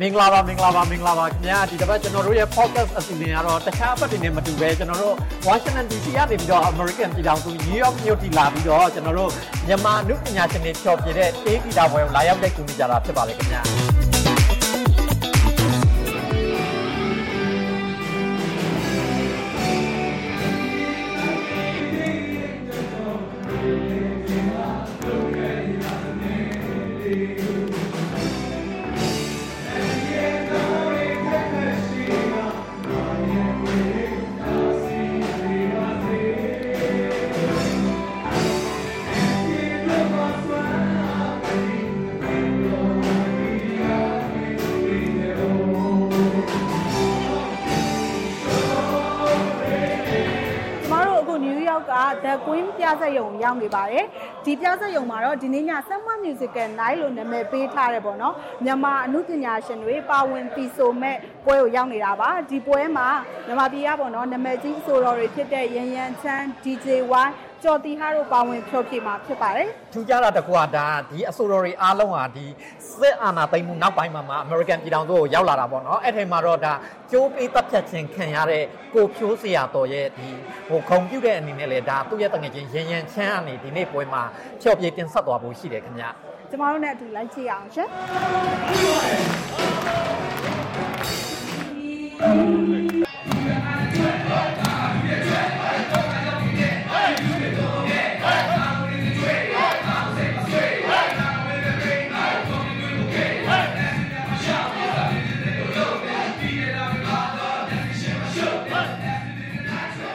မင်္ဂလာပါမင်္ဂလာပါမင်္ဂလာပါခင်ဗျာဒီတစ်ပတ်ကျွန်တော်တို့ရဲ့ podcast အစီအစဉ်ကတော့တခြားအပတ်တွေနဲ့မတူပဲကျွန်တော်တို့ Washington DC ကနေပြီးတော့ American ပြည်ထောင်စု New York မြို့ထိလာပြီးတော့ကျွန်တော်တို့မြန်မာအနုပညာရှင်တွေဖြောပြတဲ့တေးဂီတာပွဲကိုလာရောက်တဲ့ကူညီကြတာဖြစ်ပါတယ်ခင်ဗျာ The Queen ပြဆက်ရုံရောက်နေပါတယ်ဒီပြဆက်ရုံမှာတော့ဒီနေ့ည Summer Musical Night လို့နာမည်ပေးထားတယ်ပေါ့နော်မြန်မာအမှုပညာရှင်တွေပါဝင်တီဆိုမဲ့ပွဲကိုရောက်နေတာပါဒီပွဲမှာမြန်မာပြည်ကပေါ့နော်နာမည်ကြီးဆိုတော်တွေဖြစ်တဲ့ရန်ရန်ချမ်း DJ Y ကျော်တီဟာတို့ပါဝင်ဖြောပြမှာဖြစ်ပါတယ်ထူးခြားတာတကွာဒါဒီအဆိုတော်တွေအားလုံးဟာဒီစစ်အာဏာသိမ်းမှုနောက်ပိုင်းမှာမှာအမေရိကန်ပြည်ထောင်စုကိုရောက်လာတာပေါ့နော်အဲ့ဒီမှာတော့ဒါကျိုးပေးတပ်ဖြတ်ခြင်းခံရတဲ့ကိုဖြိုးစရာတော်ရဲ့ဒီဟိုခုံပြုတ်တဲ့အနေနဲ့လေဒါသူ့ရဲ့တငယ်ချင်းရန်ရန်ချမ်းကနေဒီနေ့ပွဲမှာဖြောပြတင်ဆက်သွားဖို့ရှိတယ်ခင်ဗျကျမတို့နဲ့အတူလိုက်ကြည့်အောင်ရှင်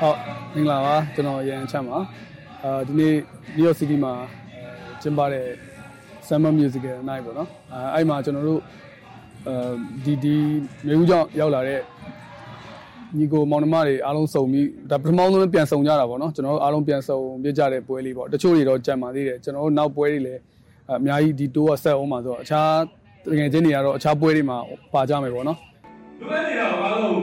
ဟုတ်မင်္ဂလာပါကျွန်တော်ရန်ချမ်းပါအာဒီနေ့ New York City မှာကျင်းပတဲ့ Summer Musical Night ပေါ့နော်အဲအဲ့မှာကျွန်တော်တို့အဲဒီဒီမျိုးဦးကြောင့်ရောက်လာတဲ့ညီကိုမောင်နှမတွေအားလုံးစုံပြီးဒါပထမဆုံးပြန်စုံကြတာပေါ့နော်ကျွန်တော်တို့အားလုံးပြန်စုံပြကြတဲ့ပွဲလေးပေါ့တချို့တွေတော့ကြံပါသေးတယ်ကျွန်တော်တို့နောက်ပွဲတွေလည်းအများကြီးဒီတိုးကဆက်အောင်ပါဆိုတော့အခြားတကယ်ချင်းတွေကတော့အခြားပွဲတွေမှာပါကြမယ်ပေါ့နော်လူပဲနေတာအားလုံး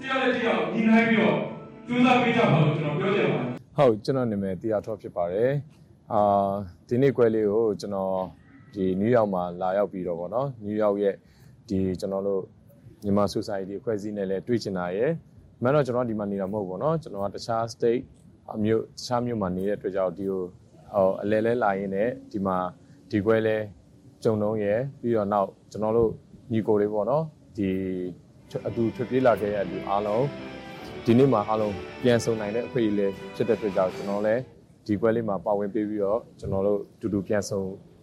တယောက်နဲ့တယောက်ညီနိုင်ပြီးတော့ ကြိုးစားပေးကြပါလို့ကျွန်တော်ပြောချင်ပါတယ်ဟုတ်ကျွန်တော်နာမည်တရားထောဖြစ်ပါတယ်အာဒီနေ့ကွဲလေးကိုကျွန်တော်ဒီနယူးယောက်မှာလာရောက်ပြီးတော့ဗောနော်နယူးယောက်ရဲ့ဒီကျွန်တော်တို့မြန်မာ society အဖွဲ့အစည်းနဲ့လည်းတွေ့ချင်တာရယ်မန်တော့ကျွန်တော်ဒီမှာနေတာမဟုတ်ဘူးဗောနော်ကျွန်တော်ကတခြား state အမျိုးတခြားမြို့မှာနေတဲ့အတွက်ကြောင့်ဒီကိုဟိုအလဲလဲလာရင်းနဲ့ဒီမှာဒီကွဲလဲကြုံတော့ရယ်ပြီးတော့နောက်ကျွန်တော်တို့ညီကိုလေးဗောနော်ဒီအတူထွက်ပြေးလာခဲ့ရတဲ့လူအားလုံး ဒီနေ့မှာအားလုံးပြန်ဆုံနိုင်တဲ့အခွင့်အရေးလေးဖြစ်တဲ့အတွက်ကြောင့်ကျွန်တော်လည်းဒီပွဲလေးမှာပါဝင်ပေးပြီးတော့ကျွန်တော်တို့တူတူပြန်ဆုံ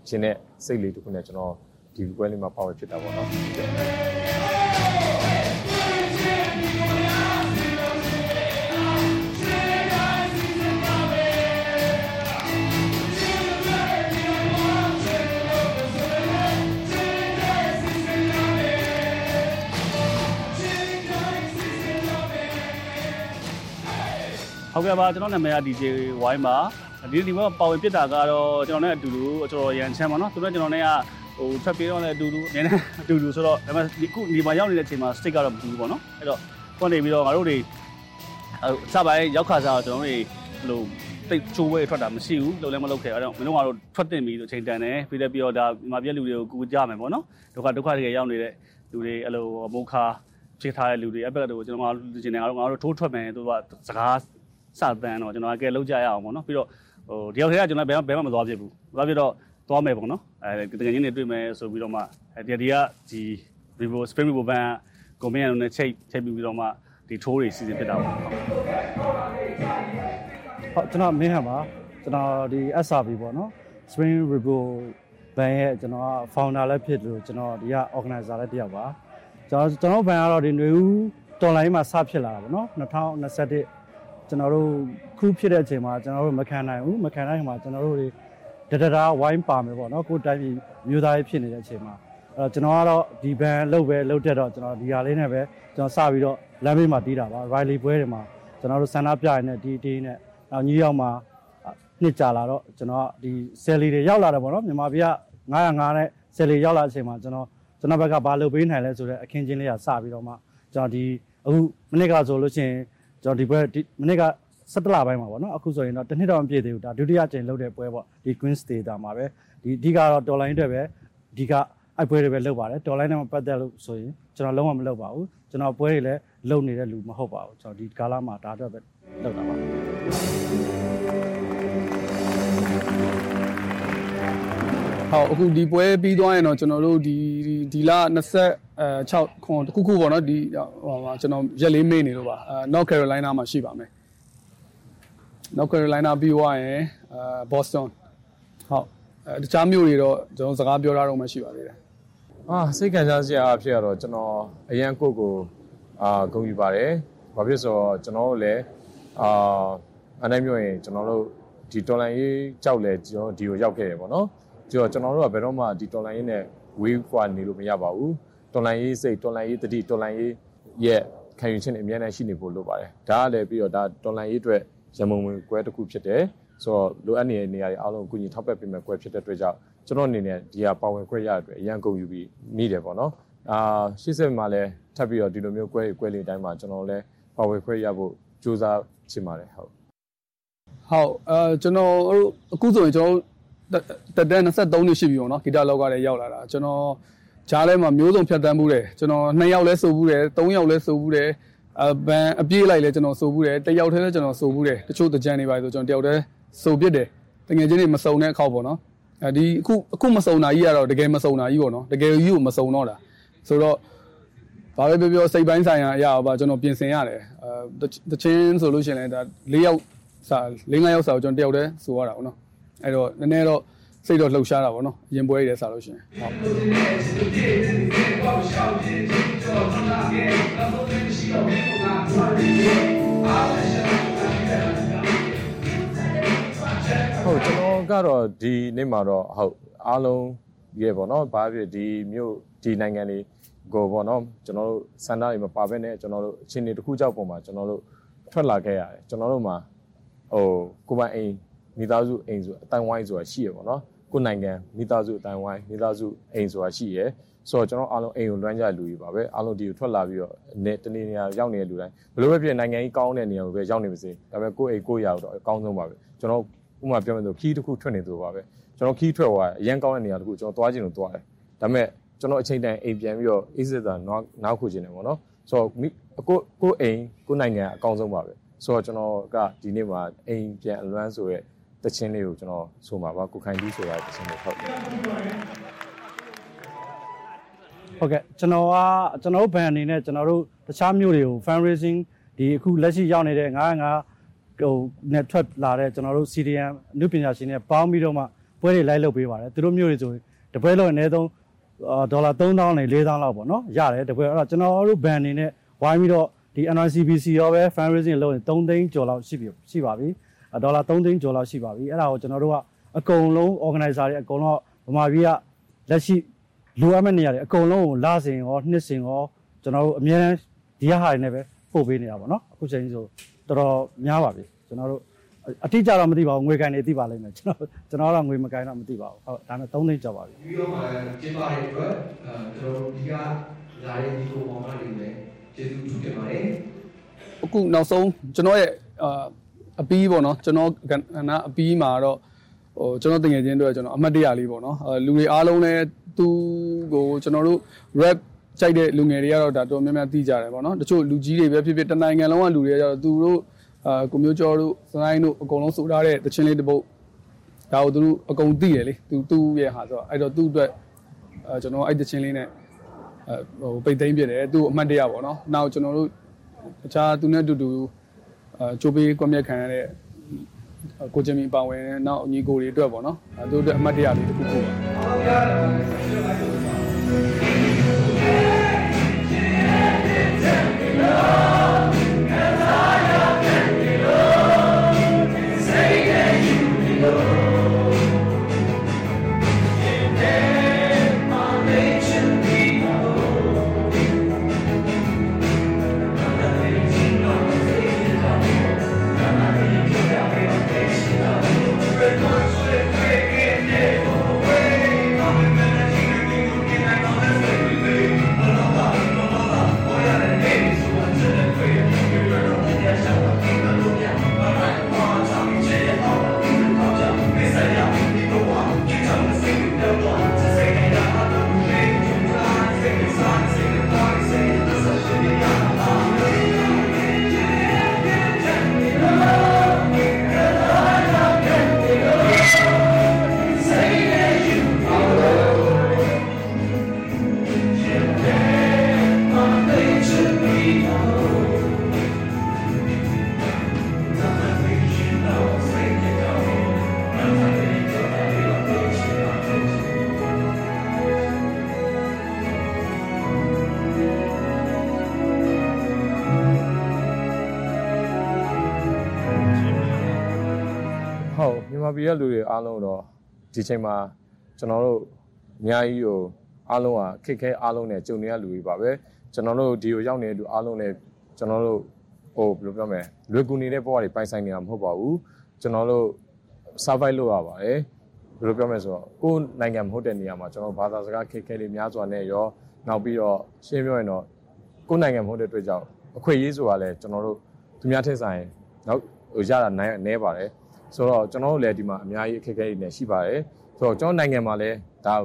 ခြင်းနဲ့စိတ်လေးတစ်ခုနဲ့ကျွန်တော်ဒီပွဲလေးမှာပါဝင်ဖြစ်တာပေါ့နော် ဟုတ်ကဲ့ပါကျွန်တော်နာမည်က DJ Y ပါဒီဒီမှာပါဝင်ပြစ်တာကတော့ကျွန်တော်နဲ့အတူတူကျွန်တော်ရန်ချမ်းပါနော်သူတို့ကျွန်တော်နဲ့ကဟိုထွက်ပြေးတော့လည်းအတူတူနည်းနည်းအတူတူဆိုတော့ဒါပေမဲ့ဒီခုဒီမှာရောက်နေတဲ့အချိန်မှာ stick ကတော့မတူဘူးပေါ့နော်အဲ့တော့ခုနေပြီးတော့ငါတို့တွေဟိုစပိုင်းရောက်ခါစားတော့ကျွန်တော်တွေဘယ်လိုတိတ်ချိုးဝဲထွက်တာမရှိဘူးလုံးလည်းမလုပ်ခဲ့အဲ့တော့မင်းတို့ကတော့ထွက်တင်ပြီးဆိုချိန်တန်တယ်ပြီးလည်းပြီးတော့ဒါမြန်မာပြည်လူတွေကိုကူကြမယ်ပေါ့နော်ဒုက္ခဒုက္ခတွေရောက်နေတဲ့လူတွေအဲ့လိုမုခါဖြစ်ထားတဲ့လူတွေအဲ့ဘက်တို့ကျွန်တော်ကလူချင်းတွေငါတို့ငါတို့ထိုးထွက်မယ်သူကစကား စတန်းတော့ကျွန်တော်ကဲလောက်ကြရအောင်ပေါ့နော်ပြီးတော့ဟိုဒီရောက်ထဲကကျွန်တော်ဘယ်ဘယ်မှမသွားဖြစ်ဘူးသွားဖြစ်တော့သွားမယ်ပေါ့နော်အဲတကယ်ချင်းတွေတွေ့မယ်ဆိုပြီးတော့မှအဲဒီဒီကဒီ Vivo Spring Vivo Band ကွန်မန့်နဲ့ချိတ်ချိတ်ပြီးတော့မှဒီထိုးတွေစီစဉ်ဖြစ်တာပေါ့ဟုတ်ကျွန်တော်မင်းဟန်ပါကျွန်တော်ဒီ SRB ပေါ့နော် Spring Vivo Band ရဲ့ကျွန်တော်က founder လည်းဖြစ်လို့ကျွန်တော်ဒီက organizer လည်းတယောက်ပါကျွန်တော်ကျွန်တော်ဘန်ကတော့ဒီຫນွေဦးတော်လိုင်းမှာစဖြစ်လာတာပေါ့နော်2021 ကျွန်တော်တို့ခူးဖြစ်တဲ့အချိန်မှာကျွန်တော်တို့မခံနိုင်ဘူးမခံနိုင်မှာကျွန်တော်တို့တွေတတတာဝိုင်းပါမယ်ပေါ့နော်ကိုတိုင်းပြည်မျိုးသားရေးဖြစ်နေတဲ့အချိန်မှာအဲ့တော့ကျွန်တော်ကတော့ဒီဘန်လုတ်ပဲလုတ်တက်တော့ကျွန်တော်ဒီဟာလေးနဲ့ပဲကျွန်တော်စပြီးတော့လမ်းဘေးမှာတီးတာပါ Riley ပွဲတွေမှာကျွန်တော်တို့ဆန္ဒပြရတဲ့ဒီတီးနဲ့နောက်ညရောက်မှာနှစ်ကြာလာတော့ကျွန်တော်ဒီဆယ်လီတွေရောက်လာတယ်ပေါ့နော်မြန်မာပြည်က905နဲ့ဆယ်လီရောက်လာတဲ့အချိန်မှာကျွန်တော်ကျွန်တော်ဘက်ကဘာလုပ်ပေးနိုင်လဲဆိုတော့အခင်းချင်းလေးကစပြီးတော့မှကျွန်တော်ဒီအခုမနစ်ကဆိုလို့ရှိရင် ကျွန်တော်ဒီပွဲမနေ့က17လပိုင်းမှာပေါ့နော်အခုဆိုရင်တော့တစ်နှစ်တော့မပြည့်သေးဘူးဒါဒုတိယကြိမ်လုပ်တဲ့ပွဲပေါ့ဒီ Queen's Theater မှာပဲဒီအဓိကတော့တော်လိုင်းအတွက်ပဲအဓိကအဲ့ပွဲတွေပဲလုပ်ပါတယ်တော်လိုင်းနဲ့မပတ်သက်လို့ဆိုရင်ကျွန်တော်လုံးဝမလုပ်ပါဘူးကျွန်တော်ပွဲတွေလည်းလုပ်နေတဲ့လူမဟုတ်ပါဘူးကျွန်တော်ဒီကာလာမှာဒါတော့ပဲလုပ်တာပါဟုတ်အခုဒီပွဲပြီးသွားရင်တော့ကျွန်တော်တို့ဒီ ဒီလ26ခွန်တခုခုပေါ့နော်ဒီဟိုမှာကျွန်တော်ရက်လေးမေ့နေလို့ပါအဲ North Carolina မှာရှိပါမယ် North Carolina ပြီးသွားရင်အဲ Boston ဟုတ်အဲတခြားမြို့တွေတော့ကျွန်တော်စကားပြောရတော့မှရှိပါသေးတယ်အာစိတ်ခံစားစရာအဖြစ်ကတော့ကျွန်တော်အရန်ကိုကိုအာဂုဏ်ယူပါတယ်။ဘာဖြစ်ဆိုတော့ကျွန်တော်တို့လည်းအာအနိုင်မျိုးရင်ကျွန်တော်တို့ဒီတော်လိုင်းရေးကြောက်လဲကျွန်တော်ဒီကိုရောက်ခဲ့တယ်ပေါ့နော်။ကျွန်တော်ကျွန်တော်တို့ကဘယ်တော့မှဒီတော်လိုင်းရေးနဲ့ ဝေးကွာနေလို့မရပါဘူး။တော်လိုင်းရေးစိတ်တော်လိုင်းရေးတတိတော်လိုင်းရေးရဲ့ခံယူခြင်းတွေအများနဲ့ရှိနေဖို့လိုပါတယ်။ဒါကလည်းပြီးတော့ဒါတော်လိုင်းရေးအတွက်ရမုံဝင်ကွဲတစ်ခုဖြစ်တယ်။ဆိုတော့လိုအပ်နေတဲ့နေရာတွေအားလုံးအကူအညီထောက်ပံ့ပေးမဲ့ကွဲဖြစ်တဲ့အတွက်ကြောင့်ကျွန်တော်အနေနဲ့ဒီဟာပါဝင်ခွင့်ရတဲ့အတွက်အရန်ကုန်ယူပြီးမိတယ်ပေါ့နော်အာရှေ့ဆက်မှာလည်းထပ်ပြီးတော့ဒီလိုမျိုးကွဲကွဲလေးတိုင်းမှာကျွန်တော်လည်းပါဝင်ခွင့်ရဖို့ကြိုးစားချင်ပါတယ်ဟုတ်ဟုတ်အဲကျွန်တော်တို့အခုဆိုရင်ကျွန်တော် တက်တက်23နှစ်ရှိပြီပေါ့နော်ဂီတလောကလည်းရောက်လာတာကျွန်တော်ဂျားထဲမှာမျိုးစုံဖြတ်တန်းမှုတယ်ကျွန်တော်2ယောက်လဲဆိုဘူးတယ်3ယောက်လဲဆိုဘူးတယ်အဘန်အပြေးလိုက်လဲကျွန်တော်ဆိုဘူးတယ်တယောက်တည်းလဲကျွန်တော်ဆိုဘူးတယ်တချို့တကြံနေပါဆိုကျွန်တော်တယောက်တည်းဆိုပြစ်တယ်တကယ်ချင်းတွေမစုံတဲ့အခါပေါ့နော်အဲဒီအခုအခုမစုံတာကြီးကတော့တကယ်မစုံတာကြီးပေါ့နော်တကယ်ကြီးကိုမစုံတော့တာဆိုတော့ဘာပဲပြောပြောစိတ်ပိုင်းဆိုင်ရာအရာပါကျွန်တော်ပြင်ဆင်ရတယ်အဲတချင်းဆိုလို့ရှိရင်လည်းဒါ၄ယောက်စာ၄၅ယောက်စာကိုကျွန်တော်တယောက်တည်းဆိုရတာပေါ့နော် အဲ့တော့နည်းနည်းတော့စိတ်တော့လှုပ်ရှားတာပေါ့နော်အရင်ပွဲရည်စားလို့ရှိရင်ဟုတ်ဟုတ်ကျွန်တော်ကတော့ဒီနေ့မှာတော့ဟုတ်အားလုံးရဲ့ပေါ့နော်ဘာဖြစ်ဒီမြို့ဒီနိုင်ငံလေးကိုပေါ့နော်ကျွန်တော်တို့စန္ဒတွေမပါဘဲနဲ့ကျွန်တော်တို့အချင်းတွေတစ်ခုကြောက်ပုံမှာကျွန်တော်တို့ထွက်လာခဲ့ရတယ်ကျွန်တော်တို့မှာဟိုကိုပိုင်အိမ် မိသားစုအိမ်ဆိုအတိုင်းဝိုင်းဆိုတာရှိရပေါ့နော်ကိုနိုင်ငံမိသားစုအတိုင်းဝိုင်းမိသားစုအိမ်ဆိုတာရှိရဆိုတော့ကျွန်တော်အားလုံးအိမ်ကိုလွှမ်းကြလူကြီးပါပဲအားလုံးဒီကိုထွက်လာပြီးတော့နေတနေ့နေရာရောက်နေတဲ့လူတိုင်းဘယ်လိုပဲဖြစ်နိုင်ငံကြီးကောင်းတဲ့နေရာကိုပဲရောက်နေပါစေဒါပေမဲ့ကိုယ့်အိမ်ကိုယ့်ရာတော့အကောင်းဆုံးပါပဲကျွန်တော်ဥပမာပြောမယ်ဆိုခီးတစ်ခုထွက်နေသူပါပဲကျွန်တော်ခီးထွက်သွားအရန်ကောင်းတဲ့နေရာတစ်ခုကျွန်တော်သွားခြင်းလို့သွားတယ်ဒါပေမဲ့ကျွန်တော်အချိန်တိုင်းအိမ်ပြန်ပြီးတော့အေးစစ်တာနောက်နောက်ခုခြင်းတယ်ပေါ့နော်ဆိုတော့ကိုကိုအိမ်ကိုနိုင်ငံအကောင်းဆုံးပါပဲဆိုတော့ကျွန်တော်ကဒီနေ့မှာအိမ်ပြန်အလွမ်းဆိုရဲ တခြင်းလေးကိုကျွန်တော်ဆိုမှာပါကိုခိုင်ကြီးဆိုတာတခြင်းလေးဟုတ်တယ်ဟုတ်ကဲ့ကျွန်တော်ကကျွန်တော်တို့ဘန်အနေနဲ့ကျွန်တော်တို့တခြားမြို့တွေကို fundraising ဒီအခုလက်ရှိရောက်နေတဲ့905ဟို net ထွက်လာတဲ့ကျွန်တော်တို့ CDM အနုပညာရှင်တွေပေါင်းပြီးတော့မှပွဲတွေလိုက်လုပ်ပေးပါတယ်သူတို့မြို့တွေဆိုရင်တပွဲလုံးအနည်းဆုံးဒေါ်လာ3000နဲ့4000လောက်ပေါ့နော်ရတယ်တပွဲအဲ့တော့ကျွန်တော်တို့ဘန်အနေနဲ့ဝိုင်းပြီးတော့ဒီ NRCBC ရောပဲ fundraising လုပ်ရင်3သိန်းကျော်လောက်ရှိပြီရှိပါပြီ ဒေါ်လာ3သိန်းကျော်လောက်ရှိပါပြီအဲ့ဒါကိုကျွန်တော်တို့ကအကုန်လုံး organizer တွေအကုန်လုံးဗမာပြည်ကလက်ရှိလိုအပ်မဲ့နေရာတွေအကုန်လုံးကိုလာစင်ရောနှစ်စင်ရောကျွန်တော်တို့အများအားဒီဟာတွေနဲ့ပဲပို့ပေးနေတာပေါ့နော်အခုချိန်ကြီးဆိုတော်တော်များပါပြီကျွန်တော်တို့အတိအကျတော့မသိပါဘူးငွေကန်နေသိပါလိမ့်မယ်ကျွန်တော်ကျွန်တော်တော့ငွေမကန်တော့မသိပါဘူးဟုတ်ဒါနဲ့3သိန်းကျော်ပါပြီပြီးတော့မှကျင်းပတဲ့အတွက်အဲကျွန်တော်တို့ဒီကလာတဲ့ဒီကိုပေါ်မှာနေမယ်ကျေးဇူးပြုတင်ပါတယ်အခုနောက်ဆုံးကျွန်တော်ရဲ့အာ အပီးပေါ့နော်ကျွန်တော်ကဏ္ဍအပီးမှာတော့ဟိုကျွန်တော်တငယ်ချင်းတို့ကျွန်တော်အမှတ်တရလေးပေါ့နော်အဲလူတွေအားလုံးလည်းသူကိုကျွန်တော်တို့ rap ကြိုက်တဲ့လူငယ်တွေကတော့ဒါတော်များများသိကြတယ်ပေါ့နော်တချို့လူကြီးတွေပဲဖြစ်ဖြစ်တနိုင်ငံလုံးကလူတွေကတော့သူတို့အာကိုမျိုးကျော်တို့စနိုင်းတို့အကုန်လုံးစိုးထားတဲ့တခြင်းလေးတစ်ပုတ်ဒါကိုသူတို့အကုန်သိတယ်လေသူသူ့ရဲ့ဟာဆိုတော့အဲ့တော့သူ့အတွက်အဲကျွန်တော်အဲ့တခြင်းလေးနဲ့အဲဟိုပိတ်သိမ်းပြတယ်သူ့အမှတ်တရပေါ့နော်နောက်ကျွန်တော်တို့အခြားသူနဲ့အတူတူ အဲချိုးပေးကွန်မြက်ခံရတဲ့ကိုချင်မီပါဝင်နောက်ညီကိုတွေအတွက်ပေါ့နော်အဲသူတို့အတွက်အမှတ်တရလေးတစ်ခုခုပါ မြန်မာပြည်ကလူတွေအားလုံးတော့ဒီချိန်မှာကျွန်တော်တို့အများကြီးကိုအားလုံးကခက်ခဲအားလုံးနဲ့ကြုံနေရလူတွေပါပဲကျွန်တော်တို့ဒီကိုရောက်နေတဲ့လူအားလုံးလည်းကျွန်တော်တို့ဟိုဘယ်လိုပြောမလဲလွယ်ကူနေတဲ့ဘဝတွေပိုင်ဆိုင်နေတာမဟုတ်ပါဘူးကျွန်တော်တို့ survive လုပ်ရပါတယ်ဘယ်လိုပြောမလဲဆိုတော့ကိုယ်နိုင်ငံမဟုတ်တဲ့နေရာမှာကျွန်တော်ဘာသာစကားခက်ခဲလေးများစွာနဲ့ရောနောက်ပြီးတော့ရှင်းပြောရင်တော့ကိုယ်နိုင်ငံမဟုတ်တဲ့အတွက်ကြောင့်အခွင့်အရေးဆိုတာလည်းကျွန်တော်တို့သူများထက်ဆိုင်နောက်ဟိုရတာနိုင်နေပါတယ် ဆိုတော့ကျွန်တော်တို့လည်းဒီမှာအများကြီးအခက်အခဲတွေနဲ့ရှိပါတယ်ဆိုတော့ကျွန်တော်နိုင်ငံမှာလည်းဒါ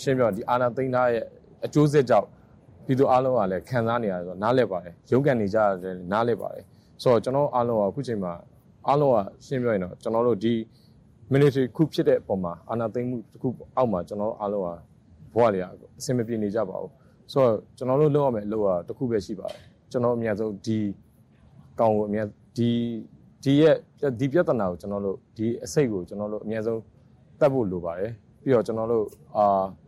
ရှင်းပြောဒီအာဏာသိမ်းထားရဲ့အကျိုးဆက်ကြောင့်ပြည်သူအားလုံးကလည်းခံစားနေရတယ်ဆိုတော့နားလည်ပါတယ်ရုန်းကန်နေကြရတယ်နားလည်ပါတယ်ဆိုတော့ကျွန်တော်အားလုံးကအခုချိန်မှာအားလုံးကရှင်းပြောရင်တော့ကျွန်တော်တို့ဒီ military ခုဖြစ်တဲ့အပေါ်မှာအာဏာသိမ်းမှုတစ်ခုအောက်မှာကျွန်တော်အားလုံးကဘဝတွေကအဆင်မပြေနေကြပါဘူးဆိုတော့ကျွန်တော်တို့လုပ်ရမယ့်အလုပ်ကတစ်ခုပဲရှိပါတယ်ကျွန်တော်အများဆုံးဒီကောင်ကိုအများဒီ ဒီရဲ့ဒီပြဿနာကိုကျွန်တော်တို့ဒီအစိတ်ကိုကျွန်တော်တို့အများဆုံးတတ်ဖို့လိုပါတယ်ပြီးတော့ကျွန်တော်တို့အာ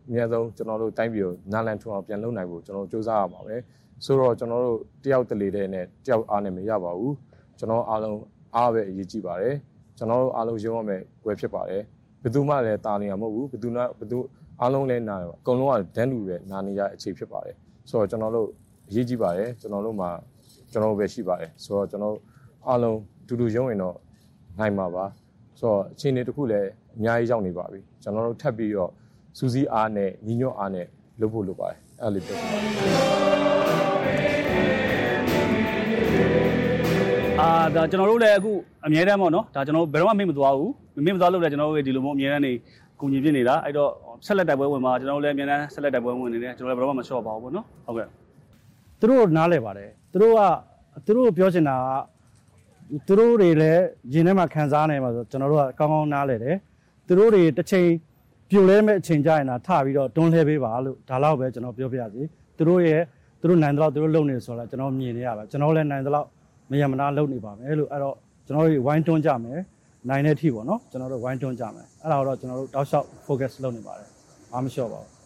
အများဆုံးကျွန်တော်တို့တိုင်းပြည်ကိုနာလန်ထွန်းအောင်ပြန်လုပ်နိုင်ဖို့ကျွန်တော်တို့စူးစမ်းရပါမယ်ဆိုတော့ကျွန်တော်တို့တယောက်တလေတဲ့နဲ့တယောက်အားနဲ့မရပါဘူးကျွန်တော်အားလုံးအားပဲအရေးကြီးပါတယ်ကျွန်တော်တို့အားလုံးရုံးရမယ်ဝယ်ဖြစ်ပါတယ်ဘယ်သူမှလည်းတာနေရမဟုတ်ဘူးဘယ်သူမှဘယ်သူအားလုံးလည်းနားတယ်အကုန်လုံးကဒန်းလူပဲနာနေရအခြေဖြစ်ပါတယ်ဆိုတော့ကျွန်တော်တို့အရေးကြီးပါတယ်ကျွန်တော်တို့မှာကျွန်တော်တို့ပဲရှိပါတယ်ဆိုတော့ကျွန်တော်အားလုံး တူတူရုံးရင်တော့နိုင်မှာပါဆိုတော့အချိန်တွေတစ်ခုလည်းအများကြီးရောက်နေပါပြီကျွန်တော်တို့ထပ်ပြီးတော့စူးစီးအားနဲ့ညီညွတ်အားနဲ့လုပ်ဖို့လိုပါတယ်အဲ့လိုပြောချင်ပါတယ်အာဒါကျွန်တော်တို့လည်းအခုအမြဲတမ်းပေါ့နော်ဒါကျွန်တော်တို့ဘယ်တော့မှမေ့မသွားဘူးမေ့မသွားလို့လည်းကျွန်တော်တို့ဒီလိုမျိုးအမြဲတမ်းနေကူညီပြနေတာအဲ့တော့ဆက်လက်တိုက်ပွဲဝင်မှာကျွန်တော်တို့လည်းအမြဲတမ်းဆက်လက်တိုက်ပွဲဝင်နေတယ်ကျွန်တော်လည်းဘယ်တော့မှမလျှော့ပါဘူးပေါ့နော်ဟုတ်ကဲ့သူတို့နားလဲပါတယ်သူတို့ကသူတို့ပြောချင်တာက သူတို့တွေလည်းရင်ထဲမှာခံစားနေမှာဆိုကျွန်တော်တို့ကကောင်းကောင်းနားလဲတယ်သူတို့တွေတစ်ချိန်ပြိုလဲမဲ့အချိန်ကြရင်တာထပြီးတော့တွန်းလှဲပေးပါလို့ဒါတော့ပဲကျွန်တော်ပြောပြရစီသူတို့ရဲ့သူတို့နိုင်တော့သူတို့လုံနေဆိုတော့ကျွန်တော်မြင်နေရပါကျွန်တော်လည်းနိုင်တော့မယမနာလုံနေပါမယ်လို့အဲ့တော့ကျွန်တော်တို့ဝိုင်းတွန်းကြမယ်နိုင်တဲ့အထိပေါ့နော်ကျွန်တော်တို့ဝိုင်းတွန်းကြမယ်အဲ့ဒါတော့ကျွန်တော်တို့တောက်လျှောက် focus လုပ်နေပါတယ်အားမလျှော့ပါဘူး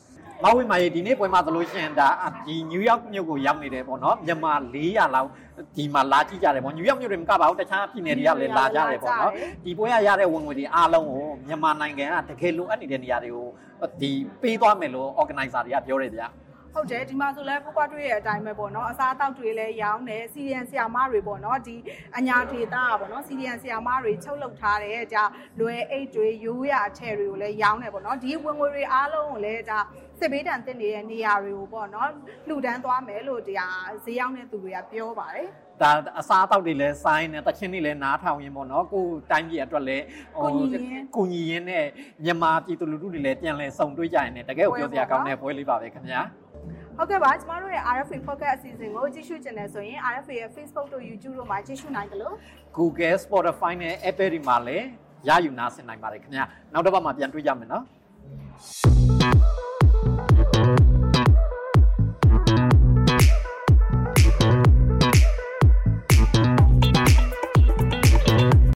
မဝိမာရေဒီနေ့ပွဲမှာသလိုရှင်ဒါဒီနယူးယောက်မြို့ကိုရောက်နေတယ်ပေါ့နော်မြန်မာ400လောက်ဒီမှာလာကြည့်ကြတယ်ပေါ့နယူးယောက်မြို့တွေမကပါဘူးတခြားပြည်နယ်တွေကလည်းလာကြတယ်ပေါ့နော်ဒီပွဲရရတဲ့ဝင်ငွေတွေအားလုံးကိုမြန်မာနိုင်ငံကတကယ်လိုအပ်နေတဲ့နေရာတွေကိုဒီပေးသွားမယ်လို့ organizer တွေကပြောတယ်ဗျာဟုတ်တယ်ဒီမှာဆိုလဲကိုကွာတွေ့ရတဲ့အတိုင်းပဲပေါ့နော်အစားအသောက်တွေလည်းရောင်းတယ်စီရီယန်ဆီယာမတွေပေါ့နော်ဒီအညာဒေတာပေါ့နော်စီရီယန်ဆီယာမတွေချုပ်လုပ်ထားတယ်ဒါလွယ်အိတ်တွေရိုးရအထည်တွေကိုလည်းရောင်းတယ်ပေါ့နော်ဒီဝင်ငွေတွေအားလုံးကိုလည်းဒါ စစ်ဘေးတန်တင်နေတဲ့နေရာတွေကိုပေါ့နော်လှူဒန်းသွားမယ်လို့တရားဈေးရောက်တဲ့သူတွေကပြောပါတယ်ဒါအစားအသောက်တွေလည်းစိုင်းနေတချင်းတွေလည်းနားထောင်ရင်းပေါ့နော်ကိုယ်တိုင်းပြည်အတွက်လည်းကိုညီရင်းနဲ့မြန်မာပြည်သူလူထုတွေလည်းပြန်လဲစုံတွေ့ကြရင်လည်းတကယ်ကိုပြောစရာကောင်းတဲ့ပွဲလေးပါပဲခင်ဗျာဟုတ်ကဲ့ပါကျမတို့ရဲ့ RFA Focus အစီအစဉ်ကိုကြည့်ရှုချင်တယ်ဆိုရင် RFA ရဲ့ Facebook တို့ YouTube တို့မှာကြည့်ရှုနိုင်တယ်လို့ Google Spotify နဲ့ Apple တွေမှာလည်းရယူနာဆင်နိုင်ပါတယ်ခင်ဗျာနောက်တစ်ပတ်မှာပြန်တွေ့ကြမယ်နော်